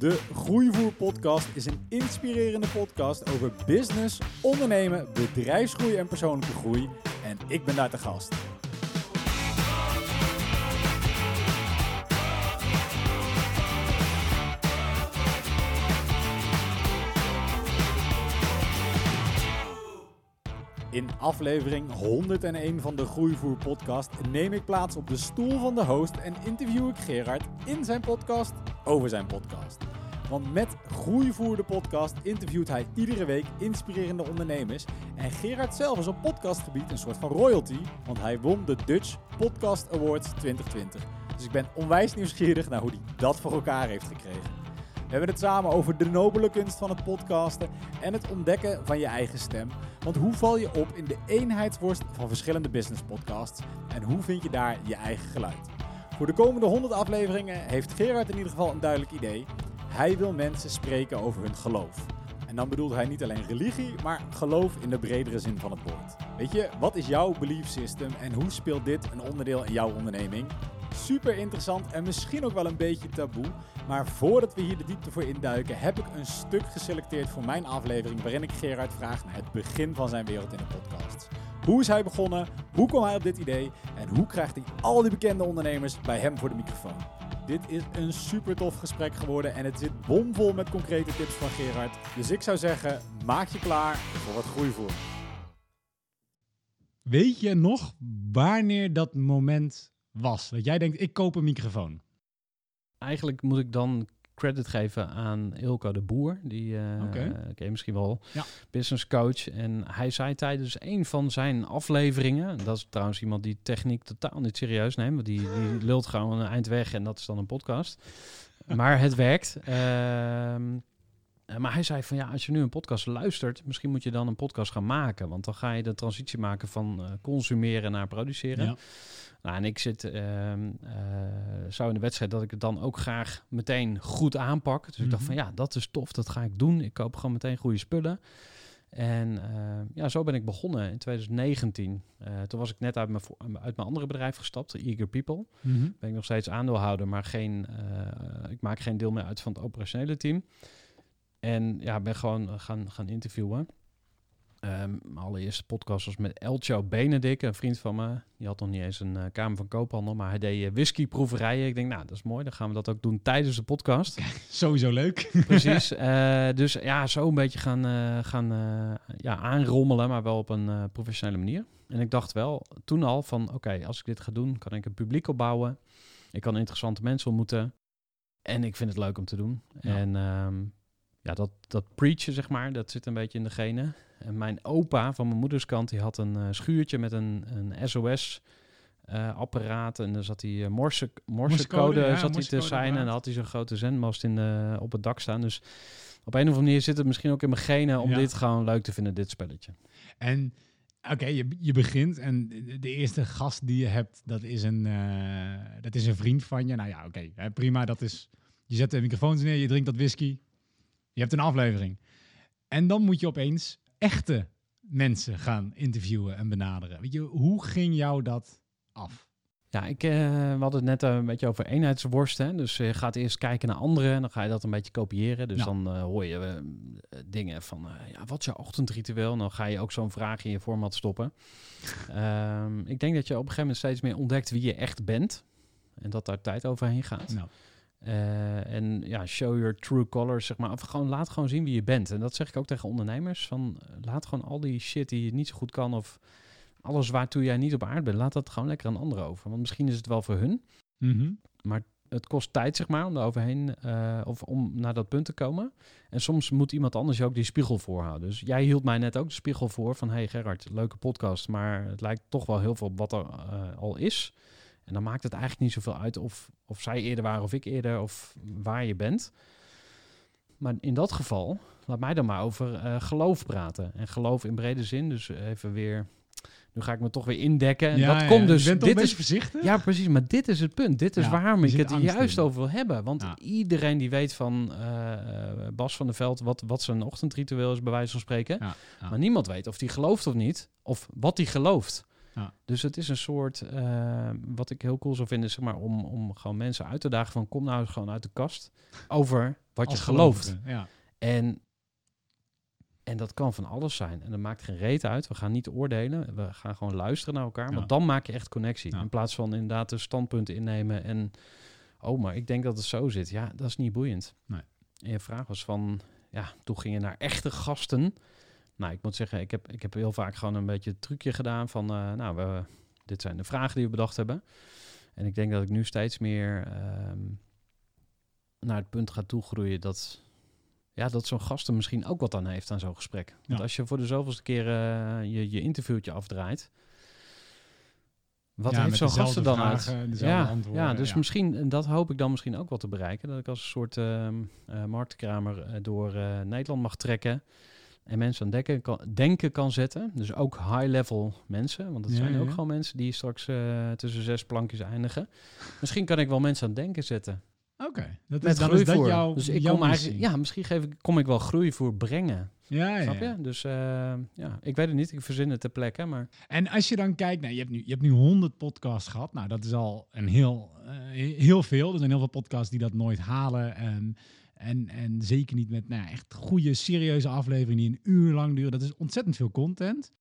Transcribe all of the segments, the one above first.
De Groeivoer Podcast is een inspirerende podcast over business, ondernemen, bedrijfsgroei en persoonlijke groei. En ik ben daar te gast. In aflevering 101 van de Groeivoer Podcast neem ik plaats op de stoel van de host en interview ik Gerard in zijn podcast over zijn podcast. Want met Groeivoer de podcast interviewt hij iedere week inspirerende ondernemers. En Gerard zelf is op podcastgebied een soort van royalty, want hij won de Dutch Podcast Awards 2020. Dus ik ben onwijs nieuwsgierig naar hoe hij dat voor elkaar heeft gekregen. We hebben het samen over de nobele kunst van het podcasten en het ontdekken van je eigen stem. Want hoe val je op in de eenheidsworst van verschillende business podcasts en hoe vind je daar je eigen geluid? Voor de komende 100 afleveringen heeft Gerard in ieder geval een duidelijk idee. Hij wil mensen spreken over hun geloof. En dan bedoelt hij niet alleen religie, maar geloof in de bredere zin van het woord. Weet je, wat is jouw belief system en hoe speelt dit een onderdeel in jouw onderneming? Super interessant en misschien ook wel een beetje taboe. Maar voordat we hier de diepte voor induiken, heb ik een stuk geselecteerd voor mijn aflevering. Waarin ik Gerard vraag naar het begin van zijn wereld in de podcast. Hoe is hij begonnen? Hoe kwam hij op dit idee? En hoe krijgt hij al die bekende ondernemers bij hem voor de microfoon? Dit is een super tof gesprek geworden en het zit bomvol met concrete tips van Gerard. Dus ik zou zeggen, maak je klaar voor wat groeivoer. Weet je nog wanneer dat moment was? Dat jij denkt, ik koop een microfoon. Eigenlijk moet ik dan credit geven aan Ilko de Boer. Die uh, ken je misschien wel. Ja. Business coach. En hij zei tijdens een van zijn afleveringen... Dat is trouwens iemand die techniek totaal niet serieus neemt. Want die, die lult gewoon een eind weg en dat is dan een podcast. Maar het werkt. Ehm, eh, maar hij zei van ja, als je nu een podcast luistert, misschien moet je dan een podcast gaan maken. Want dan ga je de transitie maken van eh, consumeren naar produceren. Ja. Nou, en ik zit eh, zo in de wedstrijd dat ik het dan ook graag meteen goed aanpak. Dus ik dacht Mhm. van ja, dat is tof, dat ga ik doen. Ik koop gewoon meteen goede spullen. En eh, ja, zo ben ik begonnen in 2019. Eh, toen was ik net uit mijn, uit mijn andere bedrijf gestapt, Eager People. Mhm. Ben ik nog steeds aandeelhouder, maar geen, eh, ik maak geen deel meer uit van het operationele team. En ja, ben gewoon eh, gaan, gaan interviewen. Ehm, mijn allereerste podcast was met Elcho Benedict, een vriend van me. Die had nog niet eens een eh, Kamer van Koophandel, maar hij deed eh, whiskyproeverijen. Ik denk, nou, dat is mooi. Dan gaan we dat ook doen tijdens de podcast. Sowieso leuk. Precies. Dus ja, zo een beetje gaan, gaan ja, aanrommelen, maar wel op een professionele manier. En ik dacht wel toen al van, oké, als ik dit ga doen, kan ik een publiek opbouwen. Ik kan interessante mensen ontmoeten. En ik vind het leuk om te doen. Ja. En ehm, ja, dat, dat preachen, zeg maar, dat zit een beetje in de genen. En mijn opa van mijn moeders kant, die had een eh, schuurtje met een, een SOS... eh, apparaat en dan zat die uh, morse, morsecode ja, zat hij te zijn en dan had hij zo'n grote zendmast in de, op het dak staan. Dus op een of andere manier zit het misschien ook in mijn genen om Ja. dit gewoon leuk te vinden, dit spelletje. En oké, je, je begint en de- eerste gast die je hebt, dat is een, dat is een vriend van je. Nou ja, oké, prima. Dat is, je zet de microfoons neer, je drinkt dat whisky. Je hebt een aflevering. En dan moet je opeens echte mensen gaan interviewen en benaderen. Weet je, hoe ging jou dat af? Ja, ik, eh, we hadden het net eh, een beetje over eenheidsworst. Hè? Dus je gaat eerst kijken naar anderen en dan ga je dat een beetje kopiëren. Dus Ja. dan eh, hoor je eh, dingen van, eh, ja, wat is jouw ochtendritueel? En dan ga je ook zo'n vraag in je format stoppen. Ehm, ik denk dat je op een gegeven moment steeds meer ontdekt wie je echt bent. En dat daar tijd overheen gaat. Nou, Eh, en ja, show your true colors, zeg maar. Of gewoon, laat gewoon zien wie je bent. En dat zeg ik ook tegen ondernemers. Van, eh, laat gewoon al die shit die je niet zo goed kan... of alles waartoe jij niet op aarde bent... laat dat gewoon lekker aan anderen over. Want misschien is het wel voor hun. mhm. Het kost tijd, zeg maar, om er overheen... eh, of om naar dat punt te komen. En soms moet iemand anders je ook die spiegel voorhouden. Dus jij hield mij net ook de spiegel voor van... hey Gerard, leuke podcast, maar het lijkt toch wel heel veel op wat er al is... En dan maakt het eigenlijk niet zoveel uit of, of zij eerder waren of ik eerder of waar je bent. Maar in dat geval, laat mij dan maar over eh, geloof praten. En geloof in brede zin, dus even weer... Nu ga ik me toch weer indekken. En Ja, dat ja, komt je dus... dit is, voorzichtig? ja, precies. Maar dit is het punt. Dit is Ja, waarom ik het juist in. over wil hebben. Want iedereen die weet van eh, eh, Bas van der Veld... Wat, wat zijn ochtendritueel is, bij wijze van spreken. Maar niemand weet of die gelooft of niet. Of wat die gelooft. Ja. Dus het is een soort... eh, wat ik heel cool zou vinden, is zeg maar... Om, om gewoon mensen uit te dagen van... Kom nou eens gewoon uit de kast over wat je gelooft. Ja. En, en dat kan van alles zijn. En dat maakt geen reet uit. We gaan niet oordelen. We gaan gewoon luisteren naar elkaar. Ja. Want dan maak je echt connectie. In plaats van inderdaad de standpunten innemen. En, oh, maar ik denk dat het zo zit. Ja, dat is niet boeiend. Nee. En je vraag was van, ja, toen ging je naar echte gasten. Nou, ik moet zeggen, ik heb, ik heb heel vaak gewoon een beetje het trucje gedaan van, eh, nou, we, dit zijn de vragen die we bedacht hebben. En ik denk dat ik nu steeds meer ehm, naar het punt ga toegroeien dat, ja, dat zo'n gast er misschien ook wat aan heeft aan zo'n gesprek. Want Ja. als je voor de zoveelste keer eh, je, je interviewtje afdraait, wat Ja, heeft zo'n gast er dan uit? vragen, Ja, dus ja. misschien, en dat hoop ik dan misschien ook wel te bereiken, dat ik als een soort ehm eh, marktkramer door Nederland mag trekken en mensen aan denken kan, denken kan zetten. Dus ook high-level mensen, want het Ja, zijn ook ja. gewoon mensen die straks eh, tussen zes plankjes eindigen. Misschien kan ik wel mensen aan denken zetten. Oké, dat is, Met dan is dat jouw, dus ik jouw kom eigenlijk, ja, misschien geef ik, kom ik wel groeivoer brengen. Ja, ja, Snap ja. je? Dus eh, ja, ik weet het niet. Ik verzin het ter plekke, maar En als je dan kijkt, nou, je, hebt nu, je hebt nu 100 podcasts gehad. Nou, dat is al een heel, eh, heel veel. Er zijn heel veel podcasts die dat nooit halen. En, en, en zeker niet met nou, echt goede, serieuze afleveringen die een uur lang duren. Dat is ontzettend veel content.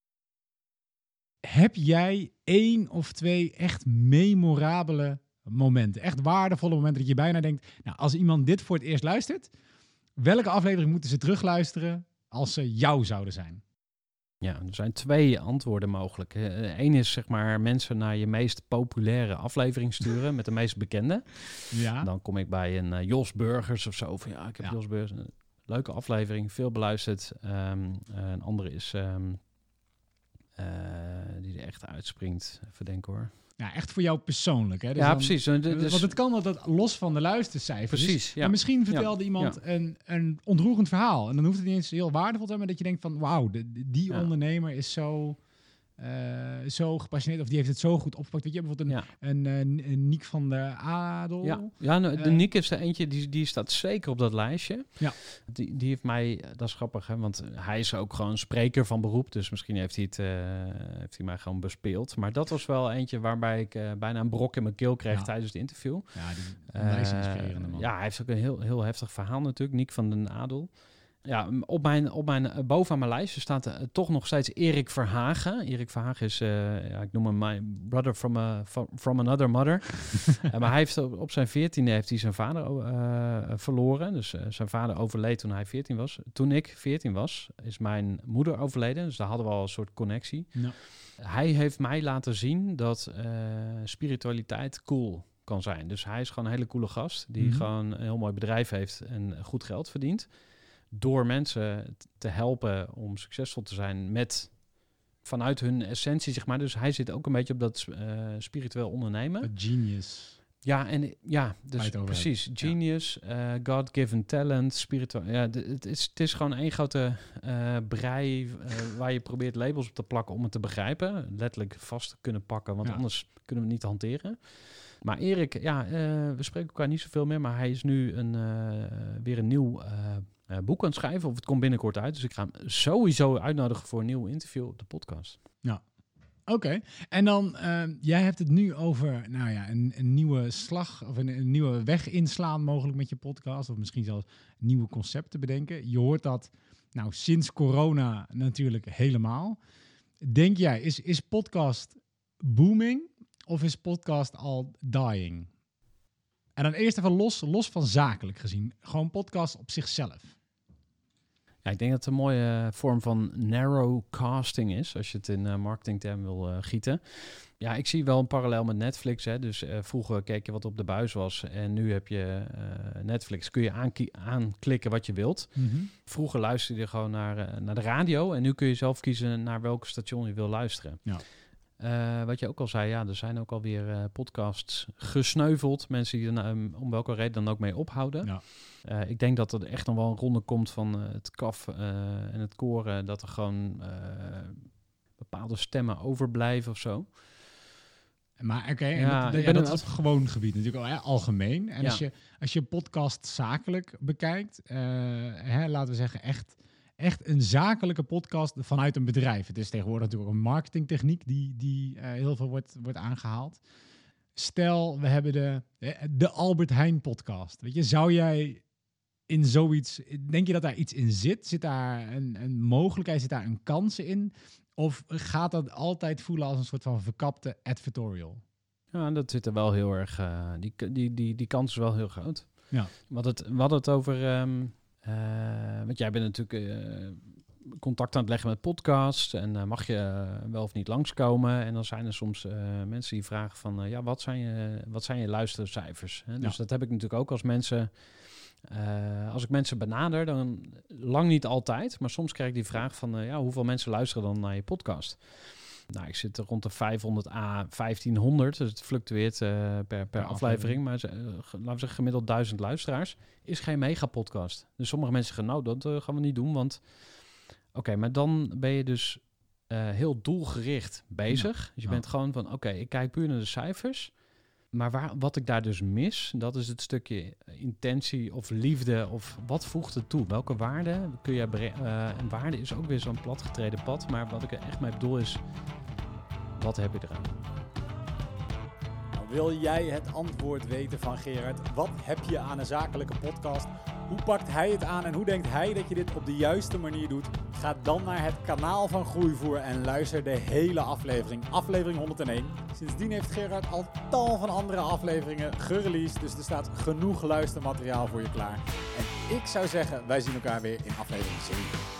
Heb jij één of twee echt memorabele momenten? Echt waardevolle momenten dat je bijna denkt... Nou, als iemand dit voor het eerst luistert... Welke aflevering moeten ze terugluisteren als ze jou zouden zijn? Ja, er zijn twee antwoorden mogelijk. Eén is zeg maar mensen naar je meest populaire aflevering sturen met de meest bekende. Ja. Dan kom ik bij een eh, Jos Burgers of zo. Van ja, ik heb Ja. Jos Burgers. Een leuke aflevering, veel beluisterd. Ehm, eh, een andere is ehm, eh, die er echt uitspringt. Even denken hoor. Ja, echt voor jou persoonlijk. Hè? Dus ja, dan- precies. Dus- Want het kan dat dat los van de luistercijfers. is. precies. Ja. Maar misschien vertelde Ja. iemand Ja. een, een ontroerend verhaal. En dan hoeft het niet eens heel waardevol te zijn, maar dat je denkt van wauw, die Ja. ondernemer is zo, zo gepassioneerd. Of die heeft het zo goed opgepakt. Weet je, bijvoorbeeld een, Ja. een, eh, een Niek van de Adel. Ja, ja nou, de Eh, Nick is er eentje, die, die staat zeker op dat lijstje. Ja. Die, die heeft mij, dat is grappig, hè, want hij is ook gewoon spreker van beroep. Dus misschien heeft hij, het, eh, heeft hij mij gewoon bespeeld. Maar dat was wel eentje waarbij ik eh, bijna een brok in mijn keel kreeg Ja. tijdens het interview. Ja, die Eh, onwijs inspirerende man. Ja, hij heeft ook een heel, heel heftig verhaal natuurlijk. Nick van den Adel. Ja, op mijn, op mijn, eh, bovenaan mijn lijstje staat eh, toch nog steeds Erik Verhagen. Erik Verhagen is, eh, ja, ik noem hem mijn brother from, a, from, another mother. Maar hij heeft op, op zijn veertiende heeft hij zijn vader verloren. Dus zijn vader overleed toen hij 14 was. Toen ik 14 was, is mijn moeder overleden. Dus daar hadden we al een soort connectie. Ja. Hij heeft mij laten zien dat spiritualiteit cool kan zijn. Dus hij is gewoon een hele coole gast die Mhm. gewoon een heel mooi bedrijf heeft en goed geld verdient. Door mensen te helpen om succesvol te zijn met vanuit hun essentie, zeg maar. Dus hij zit ook een beetje op dat eh, spiritueel ondernemen. A genius. Ja, en ja, dus precies. Genius, eh, God-given talent, spiritueel. Ja, het is, het is gewoon één grote eh, brei waar je probeert labels op te plakken om het te begrijpen. Letterlijk vast te kunnen pakken, want Ja. anders kunnen we het niet hanteren. Maar Erik, ja, we spreken elkaar niet zoveel meer, maar hij is nu een, weer een nieuw eh, eh, boek aan het schrijven. Of het komt binnenkort uit. Dus ik ga hem sowieso uitnodigen voor een nieuw interview op de podcast. Oké, en dan, ehm, jij hebt het nu over, nou ja, een, een nieuwe slag of een, een nieuwe weg inslaan mogelijk met je podcast. Of misschien zelfs nieuwe concepten bedenken. Je hoort dat, nou, sinds corona natuurlijk helemaal. Denk jij, is, is podcast booming of is podcast al dying? En dan eerst even los, los van zakelijk gezien. Gewoon podcast op zichzelf. Ja, ik denk dat het een mooie eh, vorm van narrowcasting is, als je het in eh, marketingterm wil eh, gieten. Ja, ik zie wel een parallel met Netflix. Hè. Dus vroeger keek je wat op de buis was en nu heb je Netflix. Kun je aanklikken wat je wilt. Vroeger luisterde je gewoon naar, naar de radio en nu kun je zelf kiezen naar welke station je wil luisteren. Ja. Eh, wat je ook al zei, ja, er zijn ook alweer eh podcasts gesneuveld. Mensen die er nou, om welke reden dan ook mee ophouden. Ja. Eh, ik denk dat er echt nog wel een ronde komt van het kaf en het koren. Dat er gewoon bepaalde stemmen overblijven of zo. Maar oké, Ja, dat, ja, dat is op gewoon gebied natuurlijk al, hè, algemeen. En Ja. als, je, als je podcast zakelijk bekijkt, hè, laten we zeggen echt, echt een zakelijke podcast vanuit een bedrijf. Het is tegenwoordig natuurlijk ook een marketingtechniek die, die eh, heel veel wordt, wordt aangehaald. Stel, we hebben de, de Albert Heijn podcast. Weet je, zou jij in zoiets, denk je dat daar iets in zit? Zit daar een, een mogelijkheid, zit daar een kans in? Of gaat dat altijd voelen als een soort van verkapte advertorial? Ja, dat zit er wel heel erg. eh, die, die, die, die kans is wel heel groot. Ja. Wat het, hadden het over. ehm, eh, want jij bent natuurlijk eh, contact aan het leggen met podcasts. En eh, mag je eh, wel of niet langskomen? En dan zijn er soms eh, mensen die vragen van... eh, ja, wat zijn je, wat zijn je luistercijfers? Hè? Dus Ja. dat heb ik natuurlijk ook als mensen... eh, als ik mensen benader, dan lang niet altijd. Maar soms krijg ik die vraag van... eh, ja, hoeveel mensen luisteren dan naar je podcast? Nou, ik zit er rond de 500 a 1500. Dus het fluctueert eh, per, per, aflevering. aflevering. Maar eh, laten we zeggen gemiddeld 1000 luisteraars. Is geen megapodcast. Dus sommige mensen zeggen, nou, dat eh, gaan we niet doen. Want, oké, maar dan ben je dus heel doelgericht bezig. Dus je bent gewoon van, oké, ik kijk puur naar de cijfers. Maar waar, wat ik daar dus mis, dat is het stukje intentie of liefde of wat voegt het toe? Welke waarde kun je bre- eh, en waarde is ook weer zo'n platgetreden pad. Maar wat ik er echt mee bedoel is, wat heb je eraan? Nou, wil jij het antwoord weten van Gerard? Wat heb je aan een zakelijke podcast? Hoe pakt hij het aan en hoe denkt hij dat je dit op de juiste manier doet? Ga dan naar het kanaal van Groeivoer en luister de hele aflevering, aflevering 101. Sindsdien heeft Gerard al tal van andere afleveringen gereleased, dus er staat genoeg luistermateriaal voor je klaar. En ik zou zeggen, wij zien elkaar weer in aflevering 7.